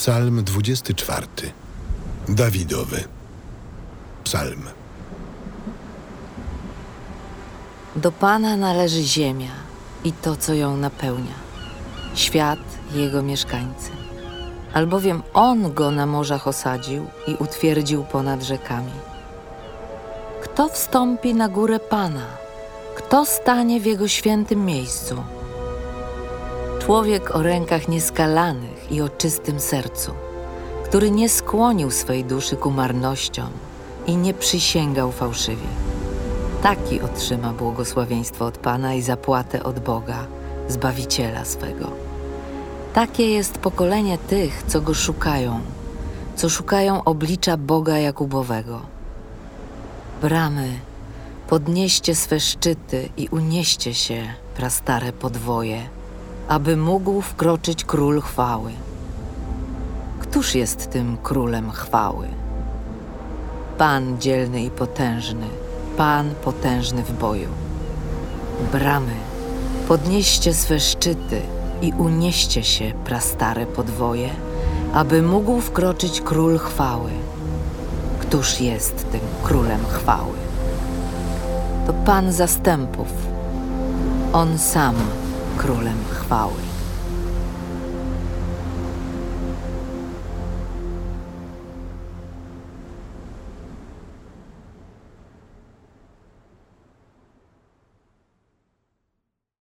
Psalm 24. Dawidowy. Psalm. Do Pana należy ziemia i to, co ją napełnia, świat jego mieszkańcy. Albowiem On go na morzach osadził i utwierdził ponad rzekami. Kto wstąpi na górę Pana? Kto stanie w Jego świętym miejscu? Człowiek o rękach nieskalanych i o czystym sercu, który nie skłonił swej duszy ku marnościom i nie przysięgał fałszywie. Taki otrzyma błogosławieństwo od Pana i zapłatę od Boga, Zbawiciela swego. Takie jest pokolenie tych, co Go szukają, co szukają oblicza Boga Jakubowego. Bramy, podnieście swe szczyty i unieście się, prastare podwoje, aby mógł wkroczyć król chwały. Któż jest tym królem chwały? Pan dzielny i potężny, Pan potężny w boju. Bramy, podnieście swe szczyty i unieście się, prastare podwoje, aby mógł wkroczyć król chwały. Któż jest tym królem chwały? To Pan zastępów, On sam królem chwały.